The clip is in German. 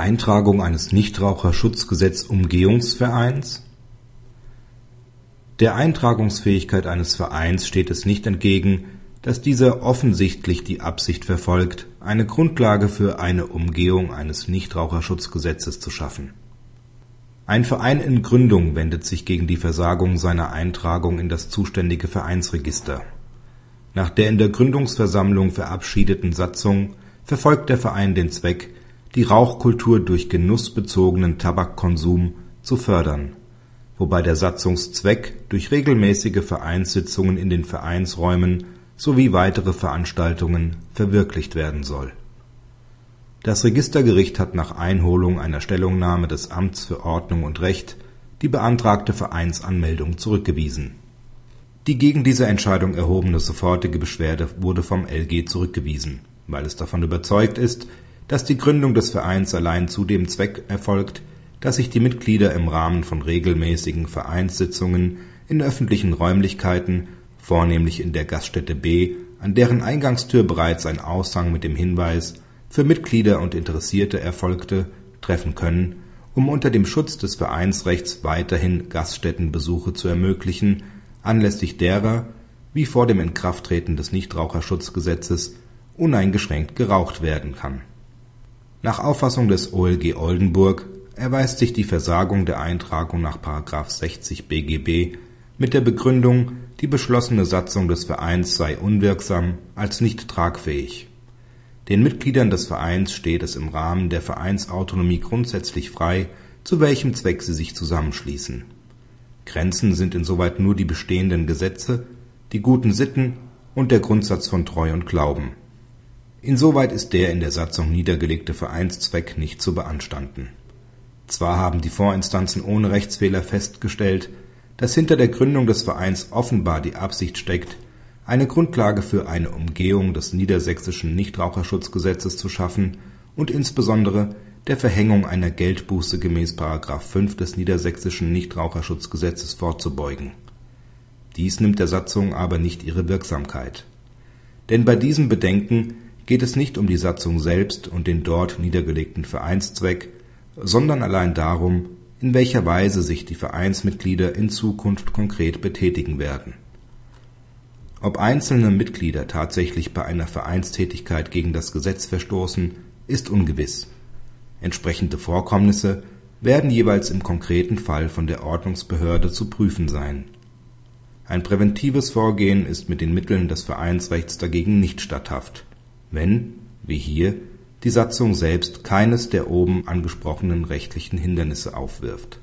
Eintragung eines Nichtraucherschutzgesetz-Umgehungsvereins Der Eintragungsfähigkeit eines Vereins steht es nicht entgegen, dass dieser offensichtlich die Absicht verfolgt, eine Grundlage für eine Umgehung eines Nichtraucherschutzgesetzes zu schaffen. Ein Verein in Gründung wendet sich gegen die Versagung seiner Eintragung in das zuständige Vereinsregister. Nach der in der Gründungsversammlung verabschiedeten Satzung verfolgt der Verein den Zweck, die Rauchkultur durch genussbezogenen Tabakkonsum zu fördern, wobei der Satzungszweck durch regelmäßige Vereinssitzungen in den Vereinsräumen sowie weitere Veranstaltungen verwirklicht werden soll. Das Registergericht hat nach Einholung einer Stellungnahme des Amts für Ordnung und Recht die beantragte Vereinsanmeldung zurückgewiesen. Die gegen diese Entscheidung erhobene sofortige Beschwerde wurde vom LG zurückgewiesen, weil es davon überzeugt ist dass die Gründung des Vereins allein zu dem Zweck erfolgt, dass sich die Mitglieder im Rahmen von regelmäßigen Vereinssitzungen in öffentlichen Räumlichkeiten, vornehmlich in der Gaststätte B, an deren Eingangstür bereits ein Aushang mit dem Hinweis Für Mitglieder und Interessierte erfolgte, treffen können, um unter dem Schutz des Vereinsrechts weiterhin Gaststättenbesuche zu ermöglichen, anlässlich derer, wie vor dem Inkrafttreten des Nichtraucherschutzgesetzes, uneingeschränkt geraucht werden kann nach Auffassung des OLG Oldenburg erweist sich die Versagung der Eintragung nach § 60 BGB mit der Begründung, die beschlossene Satzung des Vereins sei unwirksam als nicht tragfähig. Den Mitgliedern des Vereins steht es im Rahmen der Vereinsautonomie grundsätzlich frei, zu welchem Zweck sie sich zusammenschließen. Grenzen sind insoweit nur die bestehenden Gesetze, die guten Sitten und der Grundsatz von Treu und Glauben Insoweit ist der in der Satzung niedergelegte Vereinszweck nicht zu beanstanden. Zwar haben die Vorinstanzen ohne Rechtsfehler festgestellt, dass hinter der Gründung des Vereins offenbar die Absicht steckt, eine Grundlage für eine Umgehung des niedersächsischen Nichtraucherschutzgesetzes zu schaffen und insbesondere der Verhängung einer Geldbuße gemäß § 5 des niedersächsischen Nichtraucherschutzgesetzes vorzubeugen. Dies nimmt der Satzung aber nicht ihre Wirksamkeit. Denn bei diesem Bedenken geht es nicht um die Satzung selbst und den dort niedergelegten Vereinszweck, sondern allein darum, in welcher Weise sich die Vereinsmitglieder in Zukunft konkret betätigen werden. Ob einzelne Mitglieder tatsächlich bei einer Vereinstätigkeit gegen das Gesetz verstoßen, ist ungewiss. Entsprechende Vorkommnisse werden jeweils im konkreten Fall von der Ordnungsbehörde zu prüfen sein. Ein präventives Vorgehen ist mit den Mitteln des Vereinsrechts dagegen nicht statthaft wenn, wie hier, die Satzung selbst keines der oben angesprochenen rechtlichen Hindernisse aufwirft